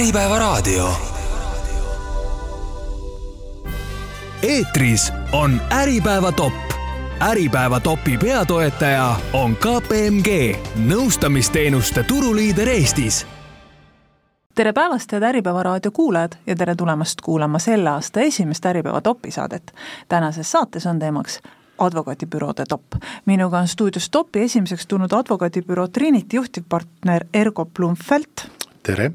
Äripäevaraadio. eetris on Äripäeva top. Äripäeva topi peatoetaja on KPMG, nõustamisteenuste turuliider Eestis tere päevast, head Äripäeva raadio kuulajad ja tere tulemast kuulama selle aasta esimest Äripäeva topi saadet. tänases saates on teemaks advokaadibüroode top. minuga on stuudios topi esimeseks tulnud advokaadibüroo Trinity juhtivpartner Ergo Blumfeld. Tere!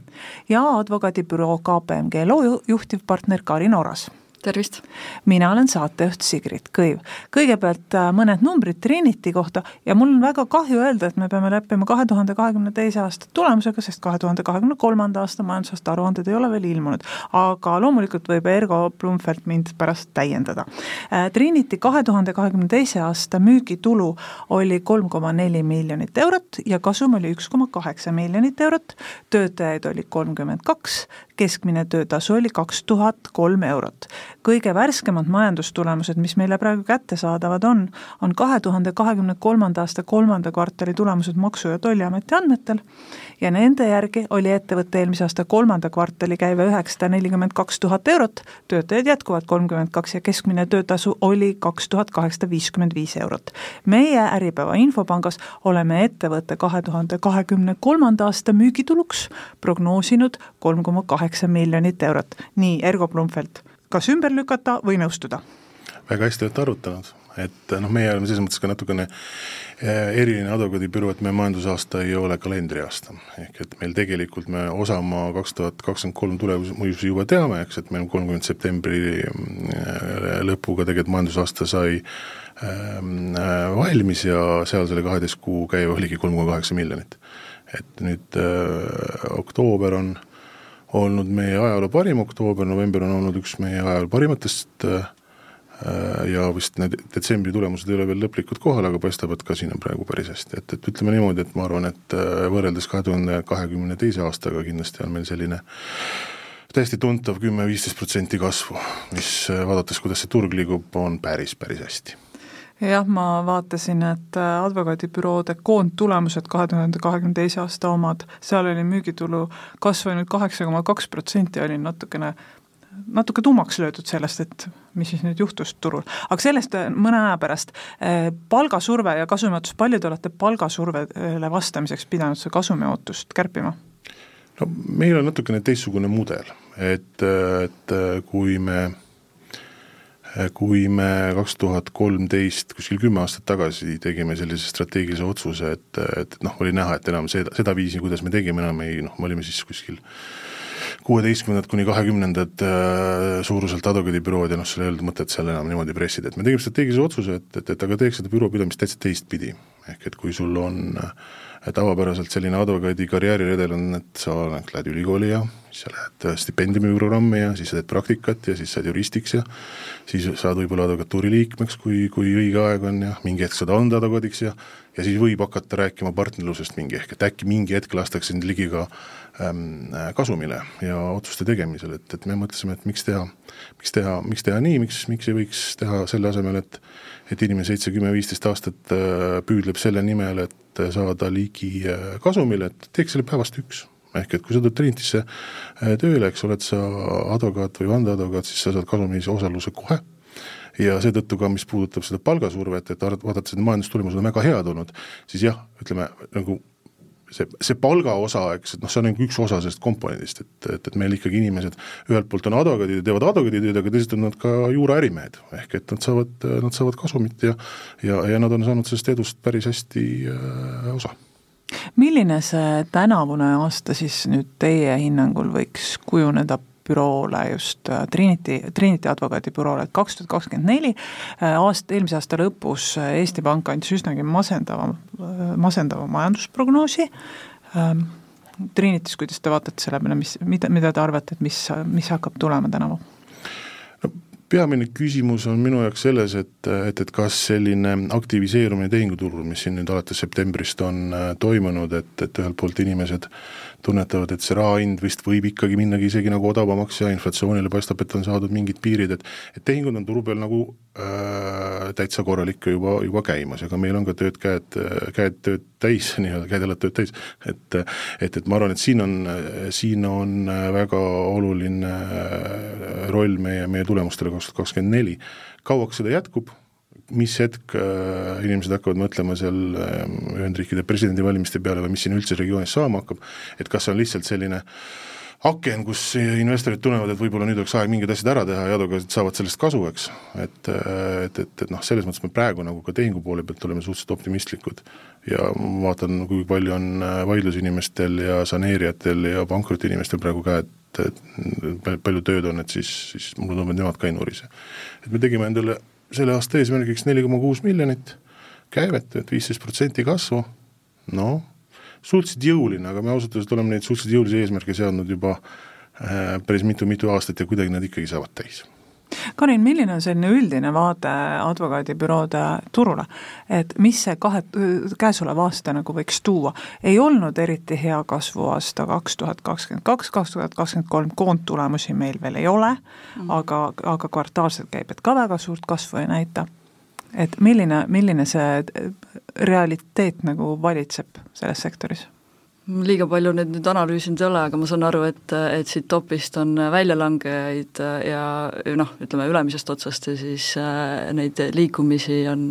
ja advokaadibüroo KPMG loo juhtivpartner Karin Oras tervist! mina olen saatejuht Sigrid Kõiv. kõigepealt äh, mõned numbrid Trinity kohta ja mul on väga kahju öelda, et me peame leppima kahe tuhande kahekümne teise aasta tulemusega, sest kahe tuhande kahekümne kolmanda aasta majandusaasta aruanded ei ole veel ilmunud. aga loomulikult võib Ergo Blumfeld mind pärast täiendada. Äh, Trinity kahe tuhande kahekümne teise aasta müügitulu oli kolm koma neli miljonit eurot ja kasum oli üks koma kaheksa miljonit eurot, töötajaid oli kolmkümmend kaks, keskmine töötasu oli kaks tuhat kolm eurot. Kõige värskemad majandustulemused, mis meile praegu kättesaadavad on, on kahe tuhande kahekümne kolmanda aasta kolmanda kvartali tulemused Maksu- ja Tolliameti andmetel ja nende järgi oli ettevõtte eelmise aasta kolmanda kvartali käive üheksasada nelikümmend kaks tuhat eurot, töötajaid jätkuvalt kolmkümmend kaks ja keskmine töötasu oli kaks tuhat kaheksasada viiskümmend viis eurot. meie Äripäeva infopangas oleme ettevõtte kahe tuhande kahekümne kolmanda aasta müügituluks prognoosinud kolm koma kaheksa miljonit eurot. nii, Ergo Blumfeld, kas ümber lükata või nõustuda? väga hästi olete arutanud et noh, meie oleme selles mõttes ka natukene eh, eriline advokaadibüroo, et meie majandusaasta ei ole kalendriaasta. ehk et meil tegelikult me osa oma kaks tuhat kakskümmend kolm tulemusi juba teame, eks, et meil kolmkümmend septembri eh, lõpuga tegelikult majandusaasta sai ähm, valmis ja seal selle kaheteist kuu käive oligi kolm koma kaheksa miljonit. et nüüd äh, oktoober on olnud meie ajaloo parim oktoober, november on olnud üks meie ajaloo parimatest Äh, ja vist need detsembri tulemused ei ole veel lõplikult kohal, aga paistab, et ka siin on praegu päris hästi, et, et ütleme niimoodi, et ma arvan, et äh, võrreldes kahe tuhande kahekümne teise aastaga kindlasti on meil selline täiesti tuntav kümme-viisteist protsenti kasvu, mis äh, vaadates, kuidas see turg liigub, on päris, päris hästi jah, ma vaatasin, et advokaadibüroode koondtulemused kahe tuhande kahekümne teise aasta omad, seal oli müügitulu kasv ainult kaheksa koma kaks protsenti, olin natukene natuke tummaks löödud sellest, et mis siis nüüd juhtus turul. aga sellest äh, mõne aja pärast, äh, palgasurve ja kasumiootus, palju te olete palgasurvele vastamiseks pidanud seda kasumiootust kärpima? no meil on natukene teistsugune mudel, et, et kui me kui me kaks tuhat kolmteist, kuskil kümme aastat tagasi tegime sellise strateegilise otsuse, et, et noh, oli näha, et enam seda, seda viisi, kuidas me tegime, enam ei noh, me olime siis kuskil kuueteistkümnendad kuni kahekümnendad äh, suuruselt advokaadibürood ja noh, seal ei olnud mõtet seal enam niimoodi pressida, et me tegime strateegilise otsuse, et, et, et aga teeks seda büroo pidamist täitsa teistpidi. ehk et kui sul on äh, tavapäraselt selline advokaadi karjääriredel on, et sa lähed ülikooli ja sa lähed äh, stipendiumiprogrammi ja siis sa teed praktikat ja siis saad juristiks ja siis saad võib-olla advokatuuri liikmeks, kui, kui õige aeg on ja mingi hetk saad anda advokaadiks ja ja siis võib hakata rääkima partnerlusest mingi ehk, et äkki mingi hetk lastakse sind ligi ka ähm, kasumile ja otsuste tegemisel, et, et me mõtlesime, et miks teha, miks teha, miks teha nii, miks, miks ei võiks teha selle asemel, et et inimene seitse, kümme, viisteist aastat äh, püüdleb selle nimel, et saada ligi äh, kasumile, et teeks selle päevast üks ehk et kui sa tuled Trinitisse äh, tööle, eks oled sa advokaat või vandeadvokaat, siis sa saad kasumis osaluse kohe ja seetõttu ka, mis puudutab seda palgasurvet, et vaadates, et majandustulemused on väga head olnud, siis jah, ütleme nagu see, see palga osa, eks, et noh, see on nagu üks osa sellest komponendist, et, et, et meil ikkagi inimesed ühelt poolt on advokaadid ja teevad advokaaditööd, aga teisalt on nad ka juuraärimehed. ehk et nad saavad, nad saavad kasumit ja ja, ja nad on saanud sellest edust päris hästi äh, osa milline see tänavune aasta siis nüüd teie hinnangul võiks kujuneda büroole just äh, Trinity, Trinity advokaadibüroole, et kaks tuhat kakskümmend neli äh, aasta, eelmise aasta lõpus äh, Eesti Pank andis üsnagi masendava, masendava majandusprognoosi ähm, Trinitis, kuidas te vaatate selle peale, mis, mida, mida te arvate, et mis, mis hakkab tulema tänavu? Peamine küsimus on minu jaoks selles, et, et, et kas selline aktiviseerumine tehinguturul, mis siin nüüd alates septembrist on äh, toimunud, et, et ühelt poolt inimesed tunnetavad, et see raha hind vist võib ikkagi minnagi isegi nagu odavamaks ja inflatsioonile paistab, et on saadud mingid piirid, et et tehingud on turu peal nagu äh, täitsa korralik juba, juba käimas, aga meil on ka tööd käed, käed tööd täis, nii-öelda käed-jalad tööd täis, et et, et ma arvan, et siin on, siin on väga oluline roll meie, meie tulemustele kaks tuhat kakskümmend neli. kauaks seda jätkub, mis hetk äh, inimesed hakkavad mõtlema seal äh, Ühendriikide presidendivalimiste peale või mis siin üldse regioonis saama hakkab, et kas see on lihtsalt selline aken, kus investorid tunnevad, et võib-olla nüüd oleks aeg mingid asjad ära teha ja advokaadid saavad sellest kasu, eks. et, äh, et, et, et noh, selles mõttes me praegu nagu ka tehingu poole pealt oleme suhteliselt optimistlikud ja ma vaatan, kui palju on vaidlusinimestel ja saneerijatel ja pankrotiinimestel praegu käed palju tööd on, et siis, siis mulle tundub, et nemad ka ei nurise. et me tegime endale selle aasta eesmärgiks neli koma kuus miljonit. käivet, et viisteist protsenti kasvu, noh, suhteliselt jõuline, aga me ausalt öeldes oleme neid suhteliselt jõulisi eesmärke seadnud juba äh, päris mitu-mitu aastat ja kuidagi nad ikkagi saavad täis Karin, milline on selline üldine vaade advokaadibüroode turule, et mis see kahe, käesolev aasta nagu võiks tuua, ei olnud eriti hea kasvuaasta kaks tuhat kakskümmend kaks, kaks tuhat kakskümmend kolm, koondtulemusi meil veel ei ole mm., aga, aga kvartaalselt käib, et ka väga suurt kasvu ei näita. et milline, milline see realiteet nagu valitseb selles sektoris? Liiga palju neid nüüd analüüsinud ei ole, aga ma saan aru, et, et siit topist on väljalangejaid ja noh, ütleme ülemisest otsast ja siis äh, neid liikumisi on,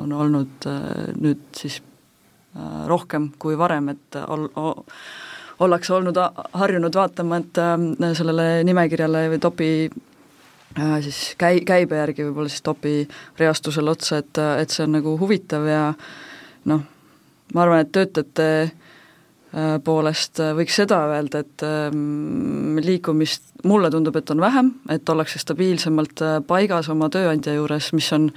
on olnud äh, nüüd siis äh, rohkem kui varem, et ol-, ollakse olnud harjunud vaatama, et sellele nimekirjale või topi siis käi-, käibe järgi võib-olla siis topi reastusele otsa, et, et see on nagu huvitav ja noh, ma arvan, et töötajate Äh, poolest äh, võiks seda öelda, et ähm, liikumist mulle tundub, et on vähem, et ollakse stabiilsemalt äh, paigas oma tööandja juures, mis on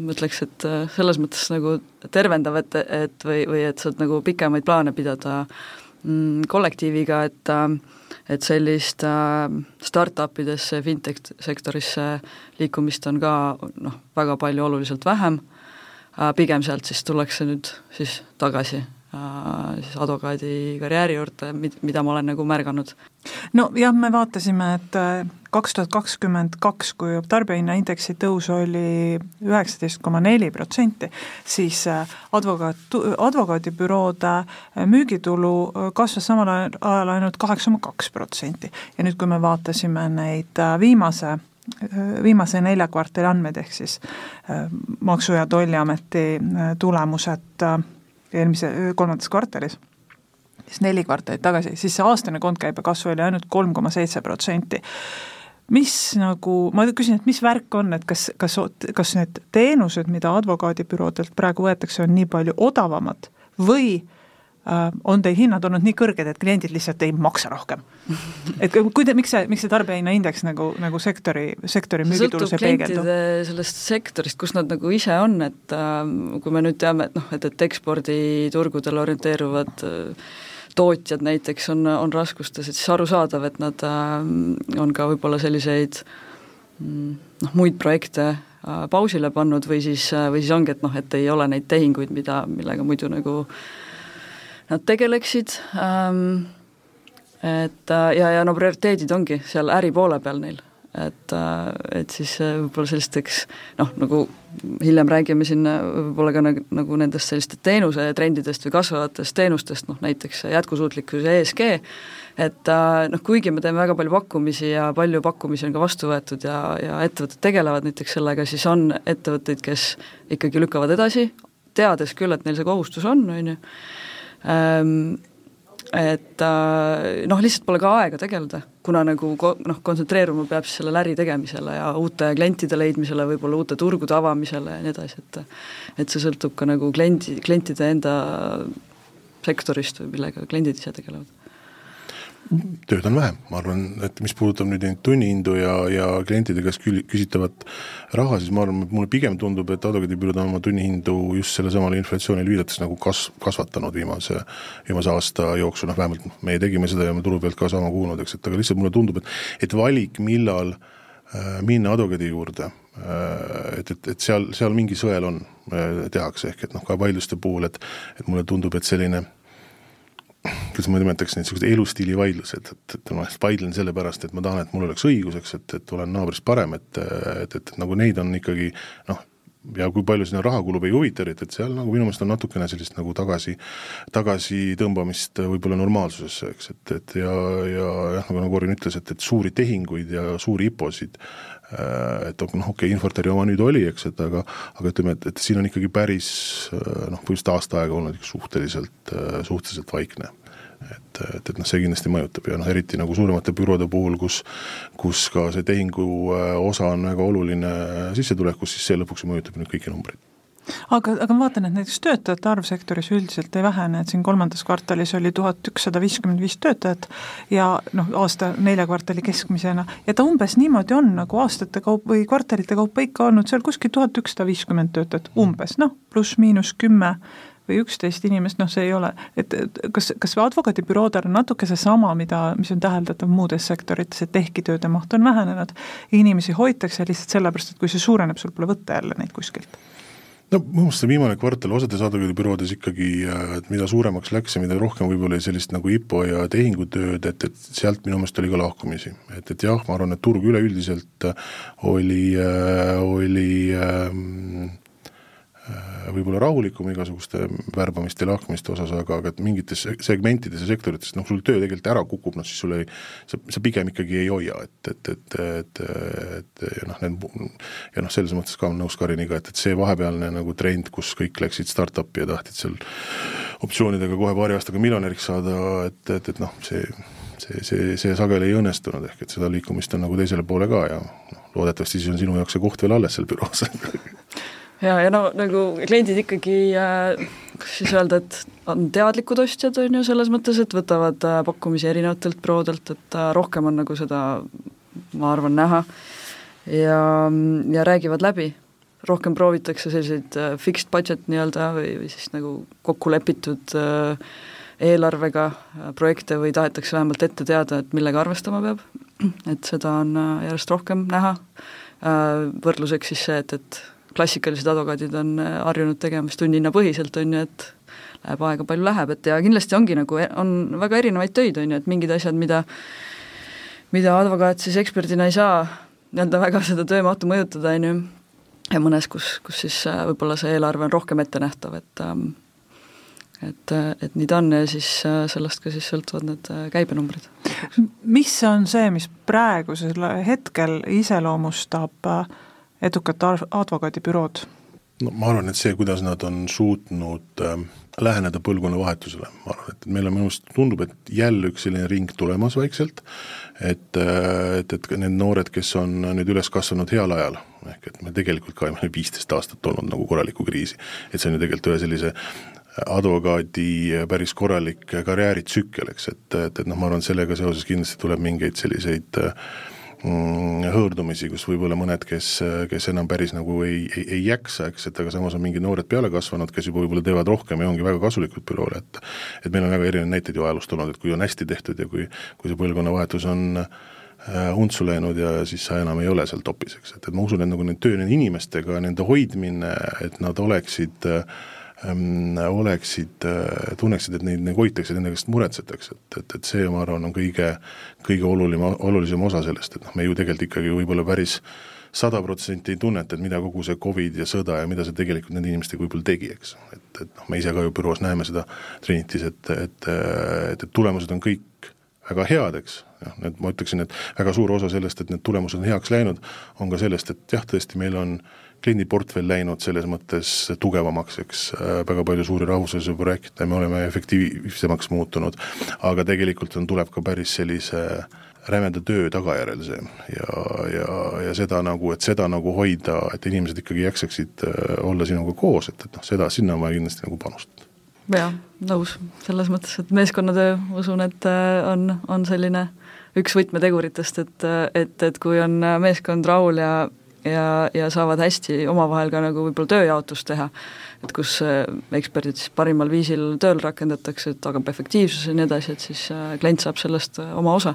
ma ütleks, et selles mõttes nagu tervendav, et, et või, või et saad nagu pikemaid plaane pidada mm, kollektiiviga, et et sellist startup idesse, fintech sektorisse liikumist on ka noh, väga palju oluliselt vähem, pigem sealt siis tullakse nüüd siis tagasi. Äh, siis advokaadi karjääri juurde, mida ma olen nagu märganud. no jah, me vaatasime, et äh, kaks tuhat kakskümmend kaks, kui tarbijahinnaindeksi tõus oli üheksateist koma neli protsenti, siis äh, advokaat, advokaadibüroode müügitulu kasvas samal ajal ainult kaheksa koma kaks protsenti. ja nüüd, kui me vaatasime neid viimase viimase nelja kvartali andmeid, ehk siis Maksu- ja Tolliameti tulemused eelmise, kolmandas kvartalis, siis neli kvartalit tagasi, siis see aastane kontkäibe kasv oli ainult kolm koma seitse protsenti. Mis nagu, ma küsin, et mis värk on, et kas, kas, kas need teenused, mida advokaadibüroodelt praegu võetakse, on nii palju odavamad või on teil hinnad olnud nii kõrged, et kliendid lihtsalt ei maksa rohkem? et kui te, miks see, miks see tarbijahinnaindeks nagu, nagu sektori, sektori müügitulus ei peegeldu? sellest sektorist, kus nad nagu ise on, et äh, kui me nüüd teame, et noh, et, et eksporditurgudel orienteeruvad äh, tootjad näiteks on, on raskustes, et siis arusaadav, et nad äh, on ka võib-olla selliseid mm, noh, muid projekte äh, pausile pannud või siis, äh, või siis ongi, et noh, et ei ole neid tehinguid, mida, millega muidu nagu äh, nad tegeleksid ähm,, et äh, ja, ja no prioriteedid ongi seal äri poole peal neil, et, äh, et siis äh, võib-olla sellisteks noh, nagu hiljem räägime siin võib-olla ka nagu, nagu nendest selliste teenusetrendidest või kasvavatest teenustest, noh näiteks jätkusuutlikkus ja ESG, et noh, kuigi me teeme väga palju pakkumisi ja palju pakkumisi on ka vastu võetud ja, ja ettevõtted tegelevad näiteks sellega, siis on ettevõtteid, kes ikkagi lükkavad edasi, teades küll, et neil see kohustus on, on ju, et äh, noh, lihtsalt pole ka aega tegeleda, kuna nagu ko-, noh, kontsentreeruma peab siis sellele äri tegemisele ja uute klientide leidmisele, võib-olla uute turgude avamisele ja nii edasi, et et see sõltub ka nagu kliendi, klientide enda sektorist või millega kliendid ise tegelevad tööd on vähem, ma arvan, et mis puudutab nüüd neid tunnihindu ja, ja klientide käest küsitavat raha, siis ma arvan, mulle pigem tundub, et advokaadibürood on oma tunnihindu just sellesamale inflatsioonile viidates nagu kas-, kasvatanud viimase, viimase aasta jooksul, noh vähemalt meie tegime seda ja me turu pealt ka sama kuulnud, eks, et aga lihtsalt mulle tundub, et et valik, millal minna advokaadi juurde, et, et, et seal, seal mingi sõel on, tehakse, ehk et noh, ka vaidluste puhul, et et mulle tundub, et selline kuidas ma nimetaks neid, niisugused elustiili vaidlused, et, et ma vaidlen sellepärast, et ma tahan, et mul oleks õigus, eks, et, et olen naabrist parem, et, et, et nagu neid on ikkagi noh, ja kui palju sinna raha kulub, ei huvita eriti, et seal nagu minu meelest on natukene sellist nagu tagasi, tagasitõmbamist võib-olla normaalsusesse, eks, et, et ja, ja jah, nagu, nagu Orin ütles, et, et suuri tehinguid ja suuri IPO-sid äh, et noh, okei okay,, Infortari oma nüüd oli, eks, et aga aga ütleme, et, et siin on ikkagi päris äh, noh, põhimõtteliselt aasta aega olnud suhteliselt, äh, suhteliselt vaikne et, et, et noh, see kindlasti mõjutab ja noh, eriti nagu suuremate büroode puhul, kus kus ka see tehingu äh, osa on väga oluline sissetulekus, siis see lõpuks mõjutab nüüd kõiki numbreid. Aga, aga ma vaatan, et näiteks töötajate arv sektoris üldiselt ei vähene, et siin kolmandas kvartalis oli tuhat ükssada viiskümmend viis töötajat ja noh, aasta nelja kvartali keskmisena, ja ta umbes niimoodi on nagu aastate kaup või kvartalite kaupa ikka olnud seal kuskil tuhat ükssada viiskümmend töötajat, umbes. Noh, pluss-miinus kümme või üksteist inimest, noh, see ei ole, et kas, kas advokaadibüroodel on natuke seesama, mida, mis on täheldatav muudes sektorites, et ehkki tööde maht on vähenenud, inimesi hoitakse lihtsalt sellepärast, et kui see suureneb, sul pole võtta jälle neid kuskilt no minu meelest see viimane kvartal osades advokaadibüroodes ikkagi, et mida suuremaks läks ja mida rohkem võib-olla oli sellist nagu IPO ja tehingutööd, et, et sealt minu meelest oli ka lahkumisi. et, et jah, ma arvan, et turg üleüldiselt oli, oli äh, Äh, võib-olla rahulikum igasuguste värbamiste ja lahkumiste osas, aga, aga et mingites segmentides ja sektorites noh, sul töö tegelikult ära kukub, noh siis sul ei, sa, sa pigem ikkagi ei hoia, et, et, et, et, et ja noh, need ja noh, selles mõttes ka olen nõus Kariniga, et, et see vahepealne nagu trend, kus kõik läksid startup'i ja tahtsid seal optsioonidega kohe paari aastaga miljonäriks saada, et, et, et noh, see see, see, see sageli ei õnnestunud, ehk et seda liikumist on nagu teisele poole ka ja noh, loodetavasti siis on sinu jaoks see koht veel alles seal büroos ja, ja no nagu kliendid ikkagi äh,, kuidas siis öelda, et on teadlikud ostjad, on ju, selles mõttes, et võtavad äh, pakkumisi erinevatelt prodelt, et äh, rohkem on nagu seda, ma arvan, näha. Ja, ja räägivad läbi. rohkem proovitakse selliseid äh, fixed budget nii-öelda või, või siis nagu kokku lepitud äh, eelarvega äh, projekte või tahetakse vähemalt ette teada, et millega arvestama peab, et seda on äh, järjest rohkem näha. Äh,, võrdluseks siis see, et, et klassikalised advokaadid on äh, harjunud tegema siis tunnihinnapõhiselt, on ju, et läheb aega, palju läheb, et ja kindlasti ongi nagu, on väga erinevaid töid, on ju, et mingid asjad, mida mida advokaat siis eksperdina ei saa nii-öelda väga seda töömahtu mõjutada, on ju, ja mõnes, kus, kus siis äh, võib-olla see eelarve on rohkem ettenähtav, et ähm, et, et nii ta on ja siis äh, sellest ka siis sõltuvad need käibenumbrid. mis on see, mis praegusel hetkel iseloomustab äh, edukat advokaadibürood? no ma arvan, et see, kuidas nad on suutnud äh, läheneda põlvkonnavahetusele, ma arvan, et meil on minu arust, tundub, et jälle üks selline ring tulemas vaikselt, et äh,, et, et need noored, kes on nüüd üles kasvanud heal ajal, ehk et me tegelikult ka oleme viisteist aastat olnud nagu korralikku kriisi, et see on ju tegelikult ühe sellise advokaadi päris korralik karjääritsükkel, eks, et, et, et noh, ma arvan, sellega seoses kindlasti tuleb mingeid selliseid äh, hõõrdumisi, kus võib-olla mõned, kes, kes enam päris nagu ei, ei, ei jaksa, eks, et aga samas on mingid noored peale kasvanud, kes juba võib-olla teevad rohkem ja ongi väga kasulikud büroole, et et meil on väga erinevaid näiteid ju ajaloost olnud, et kui on hästi tehtud ja kui, kui see põlvkonnavahetus on äh, untsu läinud ja siis sa enam ei ole seal topis, eks, et, et ma usun, et nagu need töö nende inimestega, nende hoidmine, et nad oleksid äh, oleksid äh,, tunneksid, et neid nagu hoitakse, nende käest muretsetakse, et, et, et see, ma arvan, on kõige, kõige olulim, olulisem osa sellest, et noh, me ju tegelikult ikkagi võib-olla päris sada protsenti ei tunneta, et mida kogu see Covid ja sõda ja mida see tegelikult nende inimestega võib-olla tegi, eks. et, et noh, me ise ka ju büroos näeme seda Trinitis, et, et, et, et tulemused on kõik väga head, eks, jah, need ma ütleksin, et väga suur osa sellest, et need tulemused on heaks läinud, on ka sellest, et jah, tõesti, meil on kliendiportfell läinud selles mõttes tugevamaks, eks äh, väga palju suuri rahvusvahelisi projekte, me oleme efektiivsemaks muutunud, aga tegelikult on, tuleb ka päris sellise rämeda töö tagajärjel see ja, ja, ja seda nagu, et seda nagu hoida, et inimesed ikkagi jaksaksid äh, olla sinuga koos, et, et noh, seda, sinna on vaja kindlasti nagu panustada. jaa, nõus, selles mõttes, et meeskonnatöö, usun, et äh, on, on selline üks võtmeteguritest, et, et, et kui on meeskond rahul ja ja, ja saavad hästi omavahel ka nagu võib-olla tööjaotust teha, et kus äh, eksperdid siis parimal viisil tööl rakendatakse, et tagab efektiivsuse ja nii edasi, et siis äh, klient saab sellest äh, oma osa.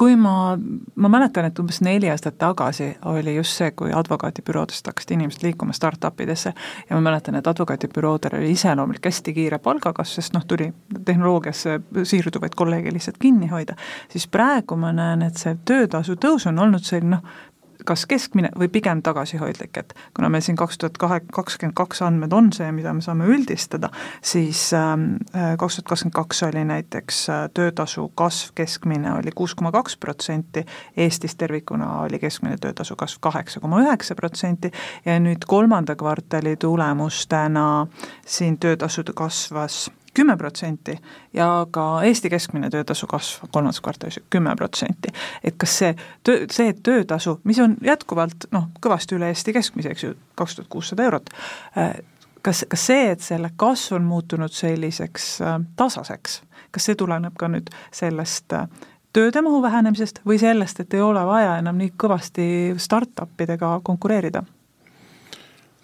Kui ma, ma mäletan, et umbes neli aastat tagasi oli just see, kui advokaadibüroodest hakkasid inimesed liikuma startup idesse ja ma mäletan, et advokaadibüroodel oli iseloomulik hästi kiire palgakasv, sest noh, tuli tehnoloogiasse siirduvaid kolleege lihtsalt kinni hoida, siis praegu ma näen, et see töötasu tõus on olnud selline noh, kas keskmine või pigem tagasihoidlik, et kuna meil siin kaks tuhat kahe, kakskümmend kaks andmed on see, mida me saame üldistada, siis ähm, äh, kaks tuhat kakskümmend kaks oli näiteks äh, töötasu kasv keskmine oli kuus koma kaks protsenti, Eestis tervikuna oli keskmine töötasu kasv kaheksa koma üheksa protsenti ja nüüd kolmanda kvartali tulemustena siin töötasud kasvas kümme protsenti ja ka Eesti keskmine töötasu kasv kolmandas kvartalis kümme protsenti. et kas see töö, see töötasu, mis on jätkuvalt noh, kõvasti üle Eesti keskmise, eks ju, kaks tuhat kuussada eurot, äh, kas, kas see, et selle kasv on muutunud selliseks äh, tasaseks, kas see tuleneb ka nüüd sellest äh, tööde mahu vähenemisest või sellest, et ei ole vaja enam nii kõvasti startup idega konkureerida?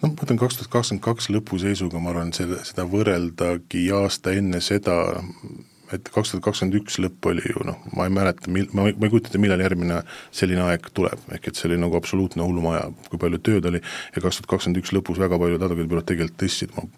Noh, ma ütlen kaks tuhat kakskümmend kaks lõpuseisuga, ma arvan, selle, seda võrreldagi aasta enne seda, et kaks tuhat kakskümmend üks lõpp oli ju noh, ma ei mäleta, mil-, ma ei, ma ei kujuta ette, millal järgmine selline aeg tuleb, ehk et see oli nagu absoluutne hullumaja, kui palju tööd oli. Ja kaks tuhat kakskümmend üks lõpus väga paljud advokaadibürood tegelikult tõstsid oma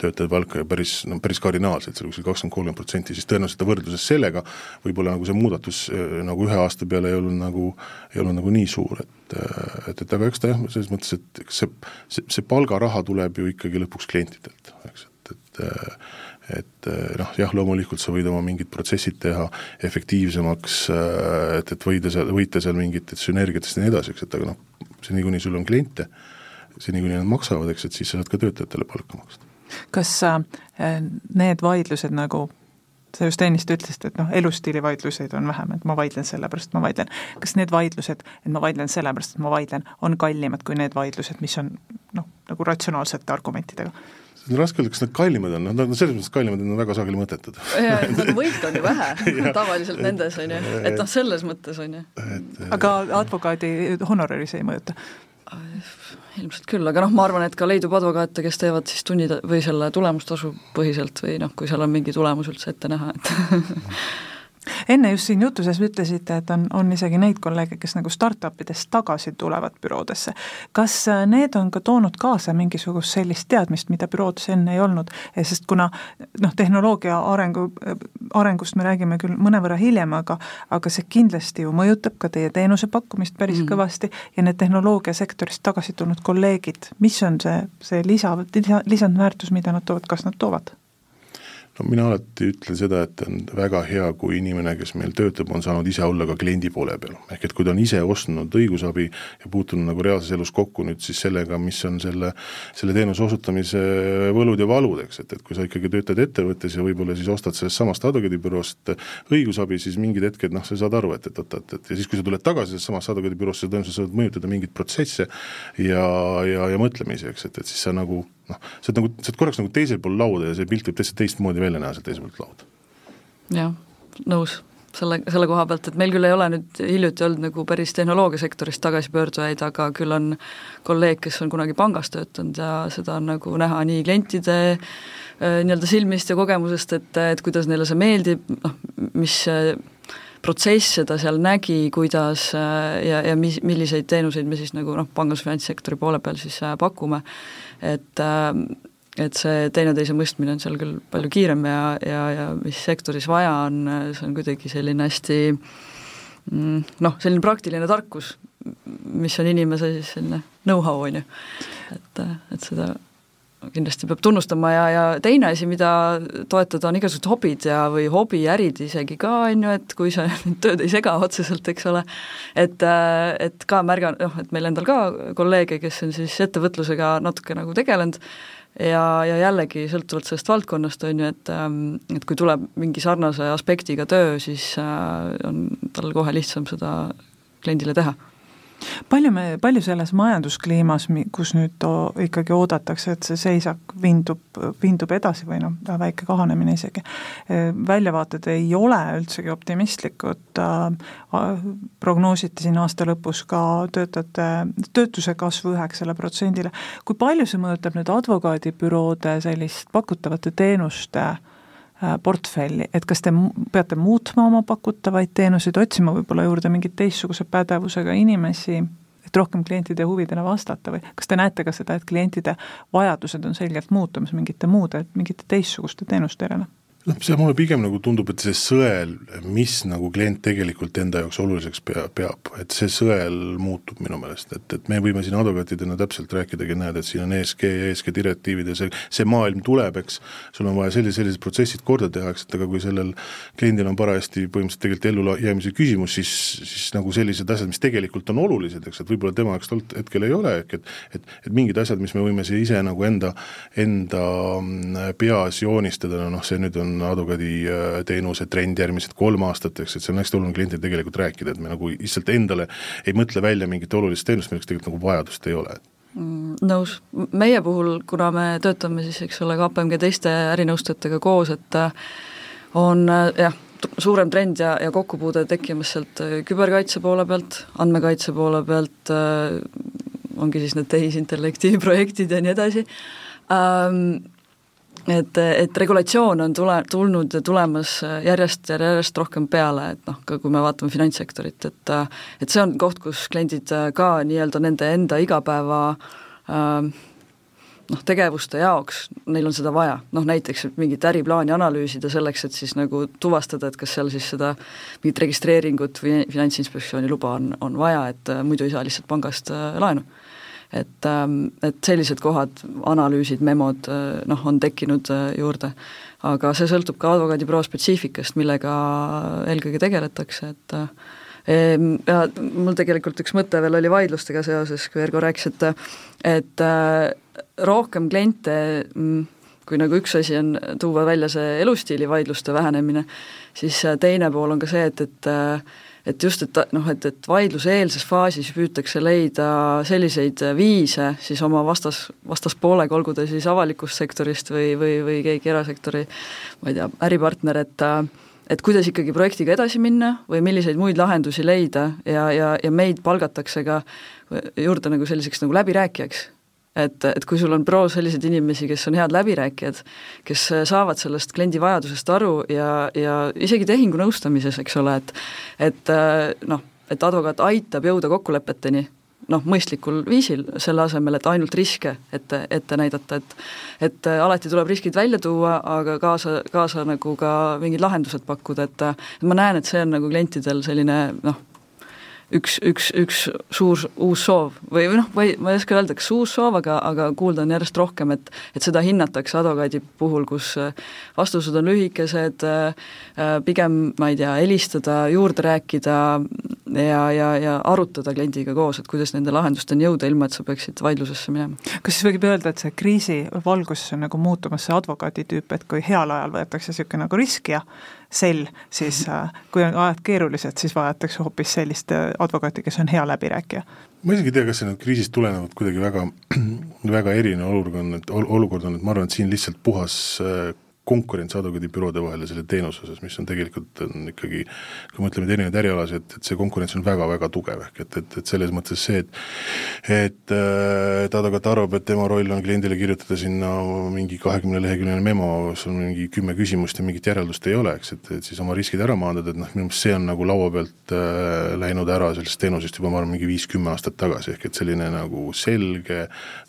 töötajate palka ja päris, no päris kardinaalselt, seal kuskil kakskümmend, kolmkümmend protsenti, siis tõenäoliselt võrdluses sellega võib-olla nagu see muudatus äh, nagu ühe aasta peale ei olnud nagu, ei olnud nagu nii suur, et äh, et, et aga eks ta jah, selles mõttes, et eks see, see, see palgaraha tuleb ju ikkagi lõpuks klientidelt, eks, et, et äh, et eh, noh, jah, loomulikult sa võid oma mingid protsessid teha efektiivsemaks, eh, et, et võida seal, võita seal mingitest sünergiatest ja nii edasi, eks, et aga noh, seni kuni sul on kliente, seni kuni nad maksavad, eks, et siis sa saad ka töötajatele palka maksta. kas äh, need vaidlused nagu sa just ennist ütlesid, et noh, elustiilivaidluseid on vähem, et ma vaidlen sellepärast, ma vaidlen. kas need vaidlused, et ma vaidlen sellepärast, et ma vaidlen, on kallimad kui need vaidlused, mis on noh, nagu ratsionaalsete argumentidega? See on raske öelda, kas need kallimad on, noh, no selles mõttes kallimad, et nad on väga sageli mõttetud. jaa, nagu võit on ju vähe tavaliselt nendes, on ju, et noh, selles mõttes, on ju. aga advokaadi honoraris ei mõjuta? ilmselt küll, aga noh, ma arvan, et ka leidub advokaate, kes teevad siis tunnid või selle tulemustasu põhiselt või noh, kui seal on mingi tulemus üldse ette näha, et enne just siin jutu sees ütlesite, et on, on isegi neid kolleege, kes nagu startup idest tagasi tulevad büroodesse. kas äh, need on ka toonud kaasa mingisugust sellist teadmist, mida büroodes enne ei olnud, sest kuna noh, tehnoloogia arengu, arengust me räägime küll mõnevõrra hiljem, aga aga see kindlasti ju mõjutab ka teie teenuse pakkumist päris mm. kõvasti ja need tehnoloogiasektorist tagasi tulnud kolleegid, mis on see, see lisa, lisa, lisandväärtus, mida nad toovad, kas nad toovad? No mina alati ütlen seda, et on väga hea, kui inimene, kes meil töötab, on saanud ise olla ka kliendi poole peal. ehk et kui ta on ise ostnud õigusabi ja puutunud nagu reaalses elus kokku nüüd siis sellega, mis on selle, selle teenuse osutamise võlud ja valud, eks, et, et kui sa ikkagi töötad ettevõttes ja võib-olla siis ostad sellest samast advokaadibüroost õigusabi, siis mingid hetked noh, sa saad aru, et, et oot, et, et ja siis, kui sa tuled tagasi sellest samast advokaadibüroost, sa tõenäoliselt saad mõjutada mingeid protsesse ja, ja, ja mõtlemisi, eks, et, et siis sa nagu noh, sa oled nagu, sa oled korraks nagu teisel pool lauda ja see pilt võib täitsa teistmoodi välja näha sealt teiselt poolt lauda. jah, nõus selle, selle koha pealt, et meil küll ei ole nüüd hiljuti olnud nagu päris tehnoloogiasektorist tagasipöördujaid, aga küll on kolleeg, kes on kunagi pangas töötanud ja seda on nagu näha nii klientide äh, nii-öelda silmist ja kogemusest, et, et kuidas neile see meeldib, noh, mis protsesse ta seal nägi, kuidas äh, ja, ja mis, milliseid teenuseid me siis nagu noh, pangas finantssektori poole peal siis äh, pakume, et äh, et see teineteise mõistmine on seal küll palju kiirem ja, ja, ja mis sektoris vaja on, see on kuidagi selline hästi mm, noh, selline praktiline tarkus, mis on inimese siis selline know-how, on ju. et, et seda kindlasti peab tunnustama ja, ja teine asi, mida toetada, on igasugused hobid ja, või hobiärid isegi ka, on ju, et kui sa tööd ei sega otseselt, eks ole, et, et ka märga-, noh, et meil endal ka kolleege, kes on siis ettevõtlusega natuke nagu tegelenud, ja, ja jällegi sõltuvalt sellest valdkonnast, on ju, et et kui tuleb mingi sarnase aspektiga töö, siis äh, on tal kohe lihtsam seda kliendile teha palju me, palju selles majanduskliimas, kus nüüd ikkagi oodatakse, et see seisak vindub, vindub edasi või noh, väike kahanemine isegi, väljavaated ei ole üldsegi optimistlikud, prognoositi siin aasta lõpus ka töötajate, töötuse kasvu üheksale protsendile, kui palju see mõjutab nüüd advokaadibüroode sellist pakutavate teenuste portfelli, et kas te peate muutma oma pakutavaid teenuseid, otsima võib-olla juurde mingeid teistsuguse pädevusega inimesi, et rohkem klientide huvidele vastata või kas te näete ka seda, et klientide vajadused on selgelt muutumas mingite muude, mingite teistsuguste teenuste järele? Noh, see mulle pigem nagu tundub, et see sõel, mis nagu klient tegelikult enda jaoks oluliseks pea, peab, et see sõel muutub minu meelest, et, et me võime siin advokaatidena täpselt rääkidagi, näed, et siin on ESG ESG direktiivid ja see, see maailm tuleb, eks, sul on vaja sellised, sellised protsessid korda teha, eks, et aga kui sellel kliendil on parajasti põhimõtteliselt tegelikult ellujäämise küsimus, siis, siis nagu sellised asjad, mis tegelikult on olulised, eks, et võib-olla tema jaoks tol hetkel ei ole, ehk et et, et mingid asjad, mis me võime ise nagu enda, enda mm, peas joonistada, noh, see nüüd on on advokaaditeenuse trend järgmised kolm aastat, eks, et see on hästi oluline kliendil tegelikult rääkida, et me nagu lihtsalt endale ei mõtle välja mingit olulist teenust, milleks tegelikult nagu vajadust ei ole. Mm, nõus, meie puhul, kuna me töötame siis, eks ole, KPMG teiste ärinõustajatega koos, et äh, on äh, jah, suurem trend ja, ja kokkupuude tekkimas sealt äh, küberkaitse poole pealt, andmekaitse poole pealt, ongi siis need tehisintellekti projektid ja nii edasi. Ähm,, et, et regulatsioon on tule, tulnud ja tulemas järjest järjest rohkem peale, et noh, ka kui me vaatame finantssektorit, et et see on koht, kus kliendid ka nii-öelda nende enda igapäeva äh, noh, tegevuste jaoks, neil on seda vaja, noh näiteks mingit äriplaani analüüsida selleks, et siis nagu tuvastada, et kas seal siis seda mingit registreeringut või Finantsinspektsiooni luba on, on vaja, et muidu ei saa lihtsalt pangast äh, laenu et, ähm, et sellised kohad, analüüsid, memod äh, noh, on tekkinud äh, juurde. aga see sõltub ka advokaadibüroo spetsiifikast, millega eelkõige tegeletakse, et äh, ja mul tegelikult üks mõte veel oli vaidlustega seoses, kui Ergo rääkis, et et rohkem kliente mm, kui nagu üks asi on tuua välja see elustiili vaidluste vähenemine, siis teine pool on ka see, et, et et just, et noh, et, et vaidluseelses faasis püütakse leida selliseid viise siis oma vastas, vastaspoolega, olgu ta siis avalikust sektorist või, või, või keegi erasektori ma ei tea, äripartner, et et kuidas ikkagi projektiga edasi minna või milliseid muid lahendusi leida ja, ja, ja meid palgatakse ka juurde nagu selliseks nagu läbirääkijaks et, et kui sul on büroos selliseid inimesi, kes on head läbirääkijad, kes saavad sellest kliendi vajadusest aru ja, ja isegi tehingunõustamises, eks ole, et et noh, et advokaat aitab jõuda kokkulepeteni, noh, mõistlikul viisil, selle asemel, et ainult riske ette, ette näidata, et et alati tuleb riskid välja tuua, aga kaasa, kaasa nagu ka mingid lahendused pakkuda, et ma näen, et see on nagu klientidel selline noh, üks, üks, üks suur uus soov või noh, või ma ei oska öelda, kas uus soov, aga, aga kuulda on järjest rohkem, et et seda hinnatakse advokaadi puhul, kus äh, vastused on lühikesed, äh, äh, pigem ma ei tea, helistada, juurde rääkida ja, ja, ja arutada kliendiga koos, et kuidas nende lahendusteni jõuda, ilma et sa peaksid vaidlusesse minema. kas siis võib öelda, et see kriisi valguses on nagu muutumas see advokaadi tüüp, et kui heal ajal võetakse niisugune nagu risk ja sell, siis äh, kui on ajad keerulised, siis vajatakse hoopis sellist äh, advokaati, kes on hea läbirääkija. ma isegi ei tea, kas see nüüd kriisist tulenevalt kuidagi väga, väga erinev olukord on, et olukord on, et ma arvan, et siin lihtsalt puhas äh, konkurents advokaadibüroode vahel ja selle teenuse osas, mis on tegelikult on ikkagi, kui mõtleme erinevaid ärialasid, et, et see konkurents on väga-väga tugev, ehk et, et, et selles mõttes see, et et, et advokaat arvab, et tema roll on kliendile kirjutada sinna mingi kahekümne leheküljeline memo, kus on mingi kümme küsimust ja mingit järeldust ei ole, eks, et, et siis oma riskid ära maandada, et noh, minu meelest see on nagu laua pealt äh, läinud ära sellest teenusest juba ma arvan, mingi viis-kümme aastat tagasi, ehk et selline nagu selge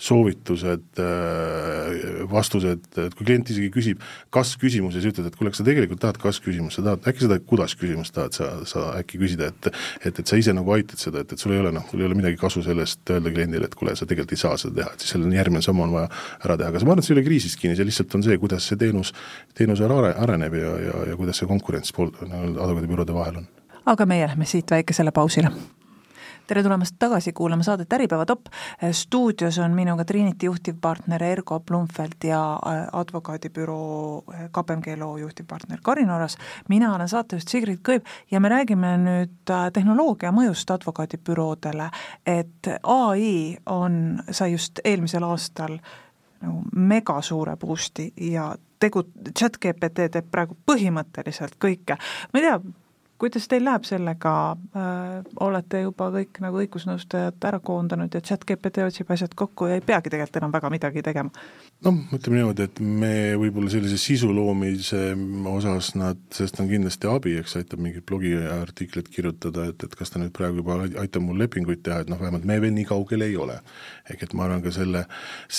soovitused äh,, vastused, et kui klient isegi küsib, kas-küsimuses ütled, et kuule, kas sa tegelikult tahad kas-küsimust, sa tahad, äkki seda kuidas-küsimust tahad sa, sa äkki küsida, et et, et sa ise nagu aitad seda, et, et sul ei ole noh, sul ei ole midagi kasu sellest öelda kliendile, et kuule, sa tegelikult ei saa seda teha, et siis selle järgmine samm on vaja ära teha, aga ma arvan, et see ei ole kriisist kinni, see lihtsalt on see, kuidas see teenus, teenus are-, areneb ja, ja, ja kuidas see konkurents pool, advokaadibüroode vahel on. aga meie lähme siit väikesele pausile tere tulemast tagasi kuulama saadet Äripäeva top. stuudios on minuga Trinity juhtivpartner Ergo Blumfeld ja äh, advokaadibüroo äh, KPMG loo juhtivpartner Karin Oras. mina olen saatejuht Sigrid Kõiv ja me räägime nüüd äh, tehnoloogia mõjust advokaadibüroodele, et ai on, sai just eelmisel aastal nagu mega suure boost'i ja tegu, chat GPT teeb praegu põhimõtteliselt kõike. ma ei tea, kuidas teil läheb sellega äh,, olete juba kõik nagu õigusnõustajad ära koondanud ja chat GPT otsib asjad kokku ja ei peagi tegelikult enam väga midagi tegema? noh, ütleme niimoodi, et me võib-olla sellise sisu loomise osas nad, sellest on kindlasti abi, eks aitab mingeid blogiartikleid kirjutada, et, et kas ta nüüd praegu juba aitab mul lepinguid teha, et noh, vähemalt me veel nii kaugel ei ole. ehk et ma arvan ka selle,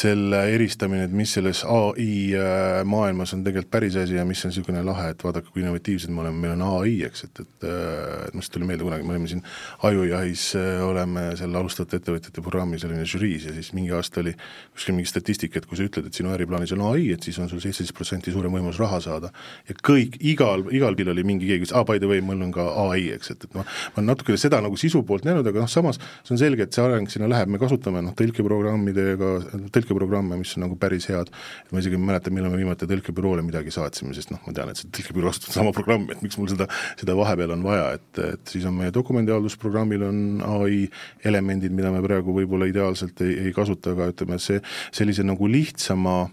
selle eristamine, et mis selles ai äh, maailmas on tegelikult päris asi ja mis on niisugune lahe, et vaadake, kui innovatiivsed me oleme, meil on ai, eks, et, et äh, must tuli meelde kunagi, me olime siin Ajujahis, äh, oleme seal alustavate ettevõtjate programmis, olime žüriis ja siis mingi aasta oli kuskil mingi statistika, et kui sa ütled, et sinu äriplaanis on ai, et siis on sul seitseteist protsenti suurem võimalus raha saada. ja kõik, igal, igal pildil oli mingi keegi, kes aa, by the way, mul on ka ai, eks, et, et noh, ma olen natukene seda nagu sisu poolt näinud, aga noh, samas see on selge, et see areng sinna läheb, me kasutame noh, tõlkeprogrammidega, tõlkeprogramme, mis on nagu päris head, et ma isegi ei mäleta, millal me viimati tõlkebüroole midagi saatsime, sest noh, ma tean, et see tõlkebüroo kasutab sama programmi, et miks mul seda, seda vahepeal on vaja, et, et siis on meie dokumendihaldusprogrammil on ai elemendid, mida me praegu võib-olla ideaalselt ei, ei kasuta, aga ütleme, see sellise nagu lihtsama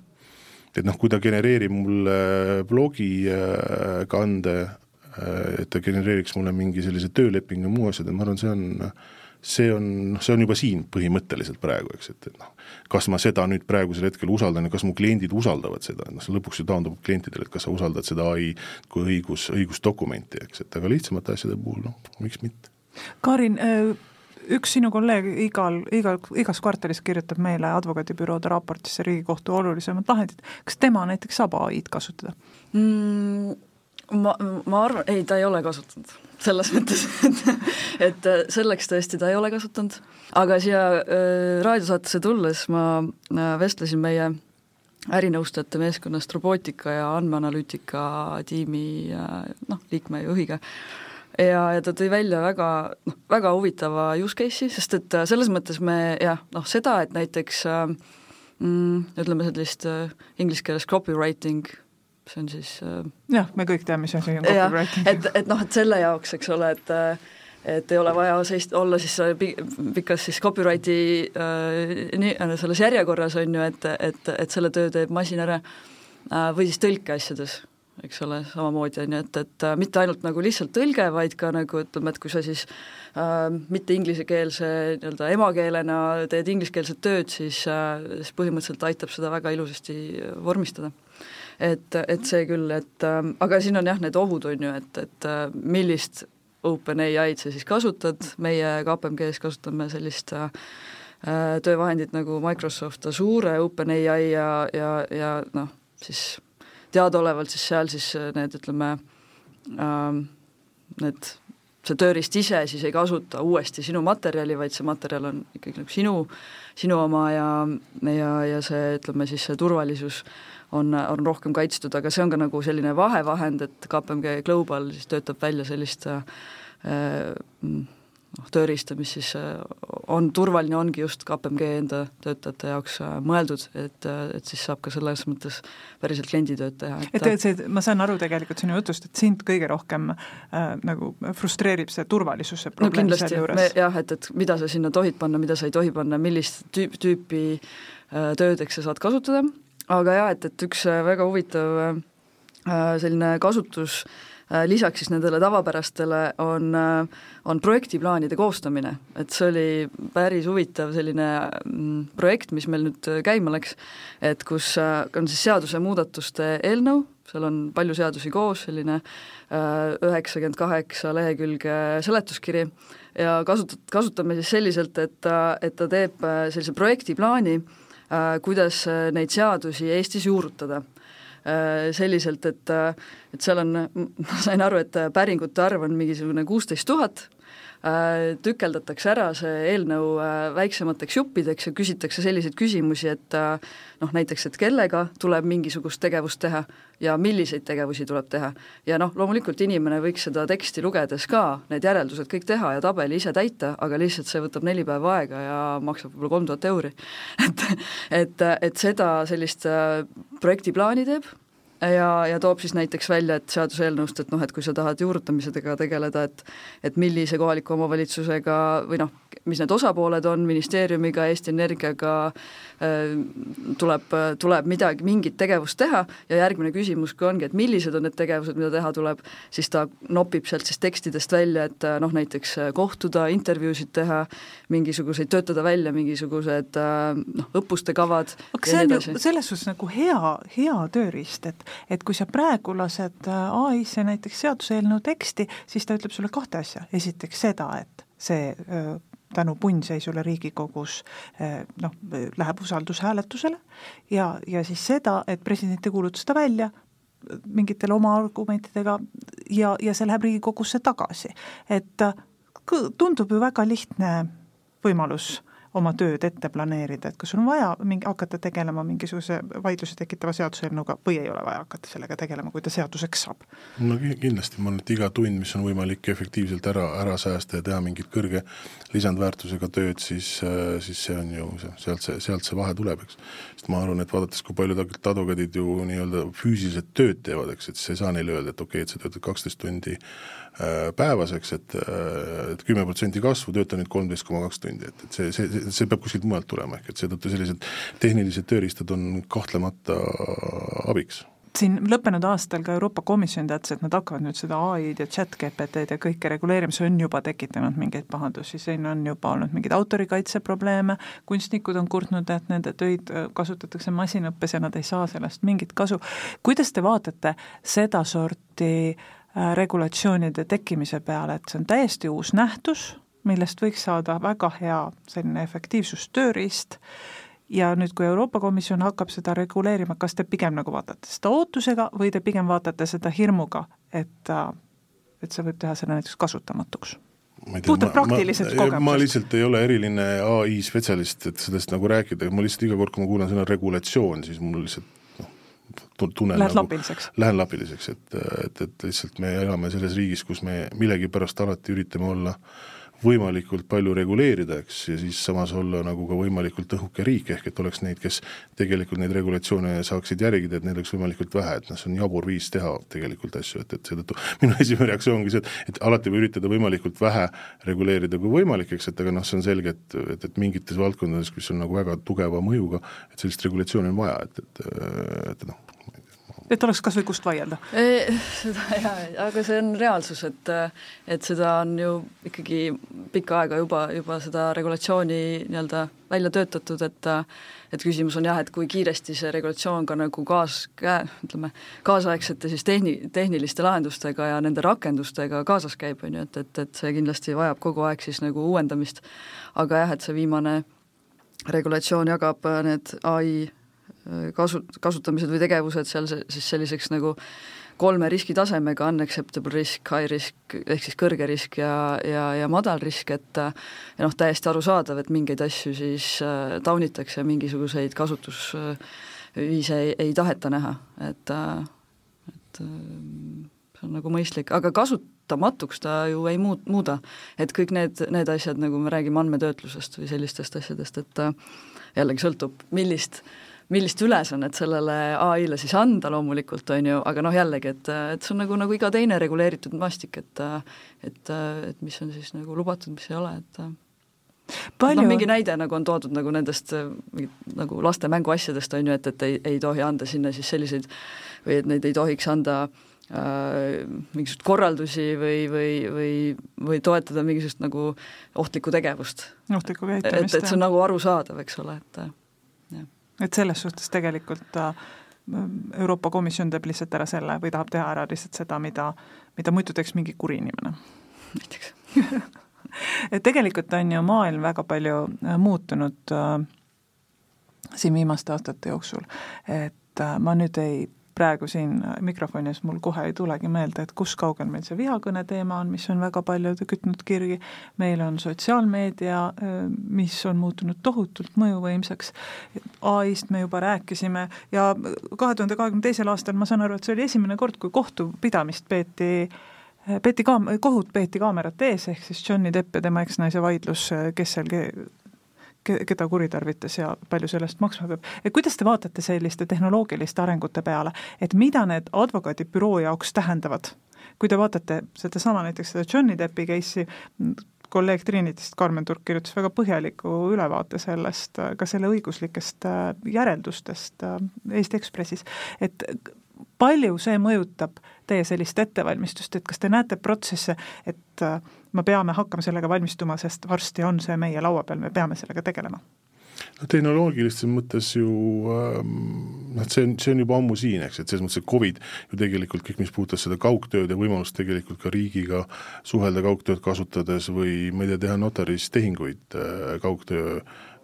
et noh, kui ta genereerib mulle blogi äh, äh, et ta genereeriks mulle mingi sellise töölepingu ja muu asjad, et ma arvan, see on see on, noh, see on juba siin põhimõtteliselt praegu, eks, et, et noh, kas ma seda nüüd praegusel hetkel usaldan ja kas mu kliendid usaldavad seda, noh see lõpuks ju taandub klientidele, et kas sa usaldad seda ai kui õigus, õigusdokumenti, eks, et aga lihtsamate asjade puhul noh, miks mitte. Karin äh üks sinu kolleeg igal, igal, igas kvartalis kirjutab meile advokaadibüroode raportisse Riigikohtu olulisemad lahendid, kas tema näiteks saab ai-d kasutada mm,? Ma, ma arvan, ei, ta ei ole kasutanud, selles mõttes, et et selleks tõesti ta ei ole kasutanud, aga siia äh, raadiosaatesse tulles ma äh, vestlesin meie ärinõustajate meeskonnast robootika ja andmeanalüütika tiimi äh, noh, liikme juhiga. Äh, ja, ja ta tõi välja väga noh, väga huvitava use case'i, sest et äh, selles mõttes me jah, noh seda, et näiteks äh, mm, ütleme sellist äh, inglise keeles copywriting, see on siis äh, jah, me kõik teame, mis asi on copywriting. et, et noh, et selle jaoks, eks ole, et äh, et ei ole vaja seist-, olla siis pikas siis copyrighti äh, nii, selles järjekorras, on ju, et, et, et selle töö teeb masin ära äh,, või siis tõlkeasjades eks ole, samamoodi on ju, et, et äh, mitte ainult nagu lihtsalt tõlge, vaid ka nagu ütleme, et kui sa siis äh, mitte inglisekeelse nii-öelda emakeelena teed ingliskeelset tööd, siis äh,, siis põhimõtteliselt aitab seda väga ilusasti vormistada. Et, et see küll, et äh, aga siin on jah, need ohud on ju, et, et äh, millist OpenAI-d sa siis kasutad, meie KPMG-s kasutame sellist äh, töövahendit nagu Microsoft Azure, OpenAI ja, ja, ja noh, siis teadaolevalt siis seal siis äh, need, ütleme äh,, need, see tööriist ise siis ei kasuta uuesti sinu materjali, vaid see materjal on ikkagi nagu sinu, sinu oma ja, ja, ja see, ütleme siis see turvalisus on, on rohkem kaitstud, aga see on ka nagu selline vahevahend, et KPMG Global siis töötab välja sellist äh, noh, tööriista, mis siis äh, on turvaline, ongi just KPMG enda töötajate jaoks äh, mõeldud, et, et siis saab ka selles mõttes päriselt klienditööd teha. et, et see, ma saan aru tegelikult sinu jutust, et sind kõige rohkem äh, nagu frustreerib see turvalisuse probleem no, selle juures? jah, et, et mida sa sinna tohid panna, mida sa ei tohi panna, millist tüüp, tüüpi äh, töödeks sa saad kasutada, aga jaa, et, et üks väga huvitav äh, selline kasutus äh, Äh, lisaks siis nendele tavapärastele on, äh, on projektiplaanide koostamine, et see oli päris huvitav selline mm, projekt, mis meil nüüd käima läks, et kus äh, on siis seadusemuudatuste eelnõu, seal on palju seadusi koos, selline üheksakümmend kaheksa lehekülge seletuskiri ja kasut-, kasutame siis selliselt, et ta, et ta teeb sellise projektiplaani, kuidas neid seadusi Eestis juurutada. Äh, selliselt, et äh, et seal on, ma sain aru, et päringute arv on mingisugune kuusteist tuhat, äh, tükeldatakse ära see eelnõu väiksemateks juppideks ja küsitakse selliseid küsimusi, et noh, näiteks, et kellega tuleb mingisugust tegevust teha, ja milliseid tegevusi tuleb teha. ja noh, loomulikult inimene võiks seda teksti lugedes ka need järeldused kõik teha ja tabeli ise täita, aga lihtsalt see võtab neli päeva aega ja maksab võib-olla kolm tuhat euri. et, et, et seda sellist äh, projektiplaani teeb ja, ja toob siis näiteks välja, et seaduseelnõust, et noh, et kui sa tahad juurutamisega tegeleda, et et millise kohaliku omavalitsusega või noh, mis need osapooled on, ministeeriumiga, Eesti Energiaga äh,, tuleb, tuleb midagi, mingit tegevust teha ja järgmine küsimus ka ongi, et millised on need tegevused, mida teha tuleb, siis ta nopib sealt siis tekstidest välja, et noh, näiteks kohtuda, intervjuusid teha, mingisuguseid, töötada välja mingisugused noh, õppuste kavad aga see on ju selles suhtes nagu hea, hea tööriist, et et kui sa praegu lased ai-sse näiteks seaduseelnõu teksti, siis ta ütleb sulle kahte asja, esiteks seda, et see tänu punnseisule Riigikogus noh, läheb usaldushääletusele ja, ja siis seda, et president ei kuuluta seda välja, mingitele oma argumentidega ja, ja see läheb Riigikogusse tagasi. et tundub ju väga lihtne võimalus oma tööd ette planeerida, et kas on vaja mingi, hakata tegelema mingisuguse vaidlusi tekitava seaduseelnõuga või ei ole vaja hakata sellega tegelema, kui ta seaduseks saab? no kindlasti, ma arvan, et iga tund, mis on võimalik efektiivselt ära, ära säästa ja teha mingit kõrge lisandväärtusega tööd, siis, siis see on ju, sealt see, sealt see vahe tuleb, eks. sest ma arvan, et vaadates, kui paljud advokaadid ju nii-öelda füüsiliselt tööd teevad, eks, et siis ei saa neile öelda, et okei okay,, et sa töötad kaksteist tundi päevaseks, et, äh, et kümme protsenti kasvu, tööta nüüd kolmteist koma kaks tundi, et, et see, see, see peab kuskilt mujalt tulema, ehk et seetõttu sellised tehnilised tööriistad on kahtlemata abiks siin lõppenud aastal ka Euroopa Komisjon teatas, et nad hakkavad nüüd seda ai-d ja chat GPT-d ja kõike reguleerima, see on juba tekitanud mingeid pahandusi, siin on juba olnud mingeid autorikaitse probleeme, kunstnikud on kurtnud, et nende töid äh, kasutatakse masinõppes ja nad ei saa sellest mingit kasu. kuidas te vaatate sedasorti äh, Äh, regulatsioonide tekkimise peale, et see on täiesti uus nähtus, millest võiks saada väga hea selline efektiivsustööriist ja nüüd, kui Euroopa Komisjon hakkab seda reguleerima, kas te pigem nagu vaatate seda ootusega või te pigem vaatate seda hirmuga, et, äh, et see võib teha selle näiteks kasutamatuks? puhtalt praktilised kogemused. ma lihtsalt ei ole eriline ai spetsialist, et sellest nagu rääkida, ma lihtsalt iga kord, kui ma kuulen sõna regulatsioon, siis mul lihtsalt tunnen Lähed nagu, lapiliseks? Lähen lapiliseks, et, et, et lihtsalt me elame selles riigis, kus me millegipärast alati üritame olla võimalikult palju reguleerida, eks, ja siis samas olla nagu ka võimalikult õhuke riik, ehk et oleks neid, kes tegelikult neid regulatsioone saaksid järgida, et neid oleks võimalikult vähe, et noh, see on jabur viis teha tegelikult asju, et, et seetõttu minu esimene reaktsioon ongi see, et, et alati võib üritada võimalikult vähe reguleerida kui võimalik, eks, et aga noh, see on selge, et, et, et mingites valdkondades, kus on nagu väga tugeva mõjuga, et sellist regulatsiooni on vaja, et, et, et noh, et oleks kas või kust vaielda? Seda jaa, aga see on reaalsus, et et seda on ju ikkagi pikka aega juba, juba seda regulatsiooni nii-öelda välja töötatud, et et küsimus on jah, et kui kiiresti see regulatsioon ka nagu kaas, ütleme, kaasaegsete siis tehni-, tehniliste lahendustega ja nende rakendustega kaasas käib, on ju, et, et, et see kindlasti vajab kogu aeg siis nagu uuendamist, aga jah, et see viimane regulatsioon jagab need ai kasu, kasutamised või tegevused seal siis selliseks nagu kolme riskitasemega, unacceptable risk, high risk ehk siis kõrge risk ja, ja, ja madal risk, et ja noh, täiesti arusaadav, et mingeid asju siis äh, taunitakse, mingisuguseid kasutusviise ei, ei taheta näha, et äh, et äh, see on nagu mõistlik, aga kasutamatuks ta ju ei muut-, muuda. et kõik need, need asjad, nagu me räägime andmetöötlusest või sellistest asjadest, et äh, jällegi sõltub, millist äh, millist ülesannet sellele ai-le siis anda loomulikult, on ju, aga noh, jällegi, et, et see on nagu, nagu iga teine reguleeritud maastik, et et, et mis on siis nagu lubatud, mis ei ole, et Palju... noh, mingi näide nagu on toodud nagu nendest nagu laste mänguasjadest, on ju, et, et ei, ei tohi anda sinna siis selliseid või et neid ei tohiks anda äh, mingisuguseid korraldusi või, või, või, või toetada mingisugust nagu ohtlikku tegevust. ohtlikku käitumist, et, et see on nagu arusaadav, eks ole, et et selles suhtes tegelikult äh, Euroopa Komisjon teeb lihtsalt ära selle või tahab teha ära lihtsalt seda, mida, mida muidu teeks mingi kuri inimene. näiteks et tegelikult on ju maailm väga palju äh, muutunud äh, siin viimaste aastate jooksul, et äh, ma nüüd ei praegu siin mikrofonis mul kohe ei tulegi meelde, et kus kaugel meil see vihakõne teema on, mis on väga palju kütnud kirgi, meil on sotsiaalmeedia, mis on muutunud tohutult mõjuvõimsaks, ai-st me juba rääkisime ja kahe tuhande kahekümne teisel aastal ma saan aru, et see oli esimene kord, kui kohtupidamist peeti peeti kaam-, kohut peeti kaamerate ees, ehk siis Johnny Depp ja tema eksnaise vaidlus, kes seal keda kuritarvitas ja palju sellest maksma peab. kuidas te vaatate selliste tehnoloogiliste arengute peale, et mida need advokaadibüroo jaoks tähendavad? kui te vaatate sedasama näiteks seda Johnny Deppi case'i, kolleeg Trinitist, Karmen Turk kirjutas väga põhjaliku ülevaate sellest, ka selle õiguslikest äh, järeldustest äh, Eesti Ekspressis, et palju see mõjutab teie sellist ettevalmistust, et kas te näete protsesse, et äh, me peame hakkama sellega valmistuma, sest varsti on see meie laua peal, me peame sellega tegelema? no tehnoloogilises mõttes ju ähm, noh, et see on, see on juba ammu siin, eks, et selles mõttes, et Covid ju tegelikult kõik, mis puudutas seda kaugtööd ja võimalust tegelikult ka riigiga suhelda kaugtööd kasutades või ma ei tea, teha notaris tehinguid äh, kaugtöö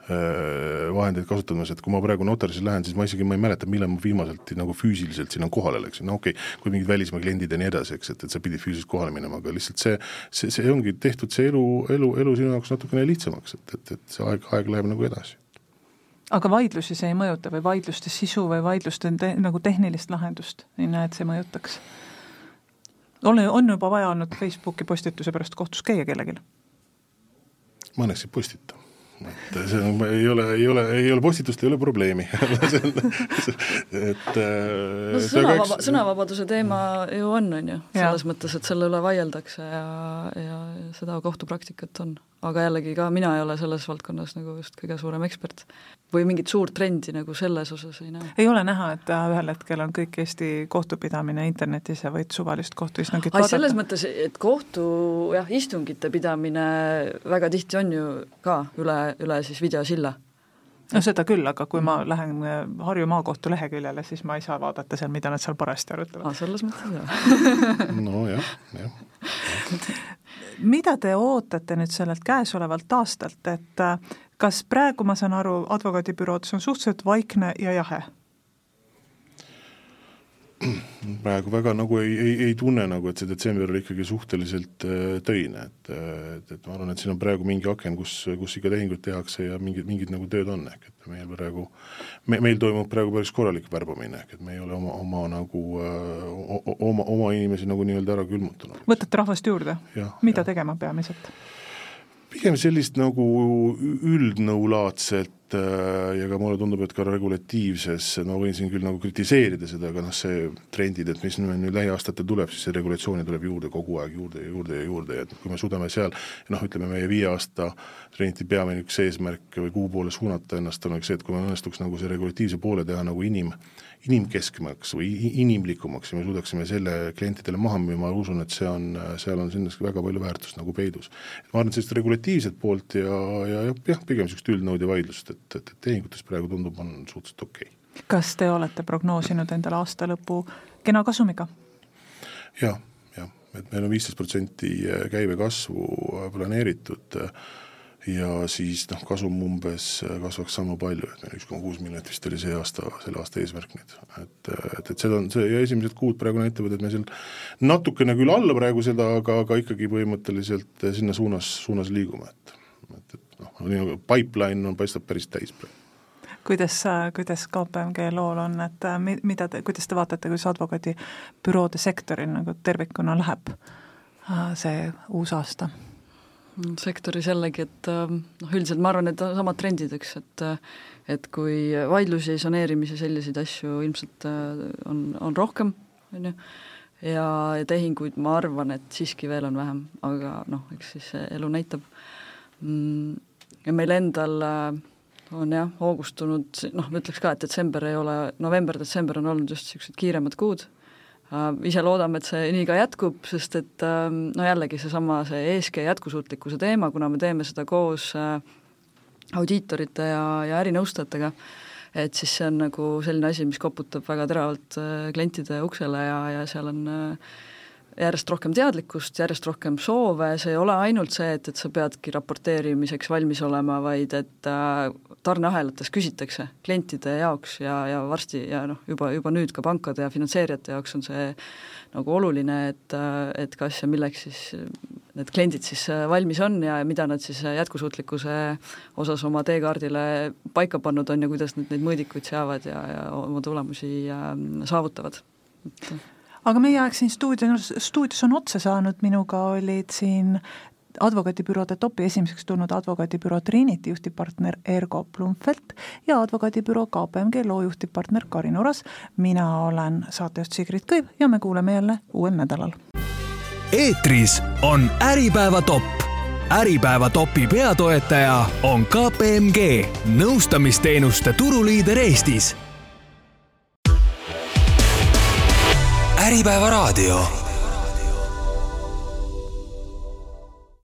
vahendeid kasutamas, et kui ma praegu notarisse lähen, siis ma isegi, ma ei mäleta, millal ma viimaselt nagu füüsiliselt sinna kohale läksin, no okei okay,, kui mingid välismaa kliendid ja nii edasi, eks, et, et sa pidid füüsiliselt kohale minema, aga lihtsalt see, see, see ongi tehtud see elu, elu, elu sinu jaoks natukene lihtsamaks, et, et, et see aeg, aeg läheb nagu edasi aga vaidlusi see ei mõjuta või vaidluste sisu või vaidluste te, nagu tehnilist lahendust ei näe, et see mõjutaks? on, on juba vaja olnud Facebooki postituse pärast kohtus käia kellelgi? ma õnneks ei postita et see on, ei ole, ei ole, ei ole postitust, ei ole probleemi. Et no see sõnavaba, sõnavabaduse teema ju on, on ju, selles mõttes, et selle üle vaieldakse ja, ja seda kohtupraktikat on aga jällegi ka mina ei ole selles valdkonnas nagu just kõige suurem ekspert. või mingit suurt trendi nagu selles osas ei näe. ei ole näha, et ühel hetkel on kõik Eesti kohtupidamine internetis ja võid suvalist kohtuistungit vaadata? selles mõttes, et kohtu jah, istungite pidamine väga tihti on ju ka üle, üle siis videosilla no seda küll, aga kui ma lähen Harju maakohtu leheküljele, siis ma ei saa vaadata seal, mida nad seal parajasti arutavad ah,. selles mõttes jah nojah, jah mida te ootate nüüd sellelt käesolevalt aastalt, et äh, kas praegu, ma saan aru, advokaadibüroodes on suhteliselt vaikne ja jahe? Praegu väga nagu ei, ei, ei tunne nagu, et see detsember oli ikkagi suhteliselt äh, töine, et, et, et ma arvan, et siin on praegu mingi aken, kus, kus ikka tehinguid tehakse ja mingid, mingid nagu tööd on, ehk et meil praegu, me, meil toimub praegu päris korralik värbamine, ehk et me ei ole oma, oma nagu öö, oma, oma inimesi nagu nii-öelda ära külmutanud. võtate rahvast juurde? mida ja. tegema peamiselt? Pigem sellist nagu üldnõulaadset Äh, ja ka mulle tundub, et ka regulatiivses, ma võin siin küll nagu kritiseerida seda, aga noh, see trendid, et mis nüüd lähiaastatel tuleb, siis see regulatsiooni tuleb juurde kogu aeg juurde ja juurde ja juurde ja et kui me suudame seal noh, ütleme meie viie aasta trendi peamine üks eesmärk või kuhu poole suunata ennast on see, et kui meil õnnestuks nagu see regulatiivse poole teha nagu inim, inimkeskmaks või inimlikumaks ja me suudaksime selle klientidele maha müüa, ma usun, et see on, seal on kindlasti väga palju väärtust nagu peidus. ma arvan, et sellist regulatiivset poolt ja, ja jah, pigem niisugust üldnõud ja vaidlust, et, et, et tehingutes praegu tundub, on suhteliselt okei okay. kas te olete prognoosinud endale aasta lõpu kena kasumiga? jah, jah, et meil on viisteist protsenti käibekasvu planeeritud äh, ja siis noh, kasum umbes äh, kasvaks sama palju, et meil üks koma kuus miljonit vist oli see aasta, selle aasta eesmärk nüüd. et, et, et seda on see ja esimesed kuud praegu näitavad, et me seal natukene küll alla praegu seda, aga, aga ikkagi põhimõtteliselt sinna suunas, suunas liigume, et et, et noh, nii nagu pipeline on, paistab päris täis praegu kuidas, kuidas KPMG lool on, et äh, mida te, kuidas te vaatate, kuidas advokaadibüroode sektoril nagu tervikuna läheb äh, see uus aasta? Sektoris jällegi, et ähm, noh, üldiselt ma arvan, et samad trendid, eks, et et kui vaidlusi, saneerimisi, selliseid asju ilmselt äh, on, on rohkem, on ju, ja, ja tehinguid ma arvan, et siiski veel on vähem, aga noh, eks siis elu näitab mm,. ja meil endal äh, on jah, hoogustunud, noh, ma ütleks ka, et detsember ei ole, november-detsember on olnud just niisugused kiiremad kuud Äh, ise loodame, et see nii ka jätkub, sest et ähm, no jällegi seesama, see ESG jätkusuutlikkuse teema, kuna me teeme seda koos äh, audiitorite ja, ja ärinõustajatega, et siis see on nagu selline asi, mis koputab väga teravalt äh, klientide uksele ja, ja seal on järjest rohkem teadlikkust, järjest rohkem soove, see ei ole ainult see, et, et sa peadki raporteerimiseks valmis olema, vaid et äh, tarneahelates küsitakse klientide jaoks ja, ja varsti ja noh, juba, juba nüüd ka pankade ja finantseerijate jaoks on see nagu oluline, et, äh, et kas ja milleks siis need kliendid siis äh, valmis on ja mida nad siis jätkusuutlikkuse osas oma teekaardile paika pannud on ja kuidas nad neid mõõdikuid seavad ja, ja oma tulemusi saavutavad, et aga meie aeg siin stuudios, stuudios on otsa saanud, minuga olid siin advokaadibüroode topi esimeseks tulnud advokaadibüroo Trinity juhtivpartner Ergo Blumfeld ja advokaadibüroo KPMG loo juhtivpartner Karin Oras. mina olen saatejuht Sigrid Kõiv ja me kuuleme jälle uuel nädalal. eetris on Äripäeva top. äripäeva topi peatoetaja on KPMG, nõustamisteenuste turuliider Eestis Äripäevaraadio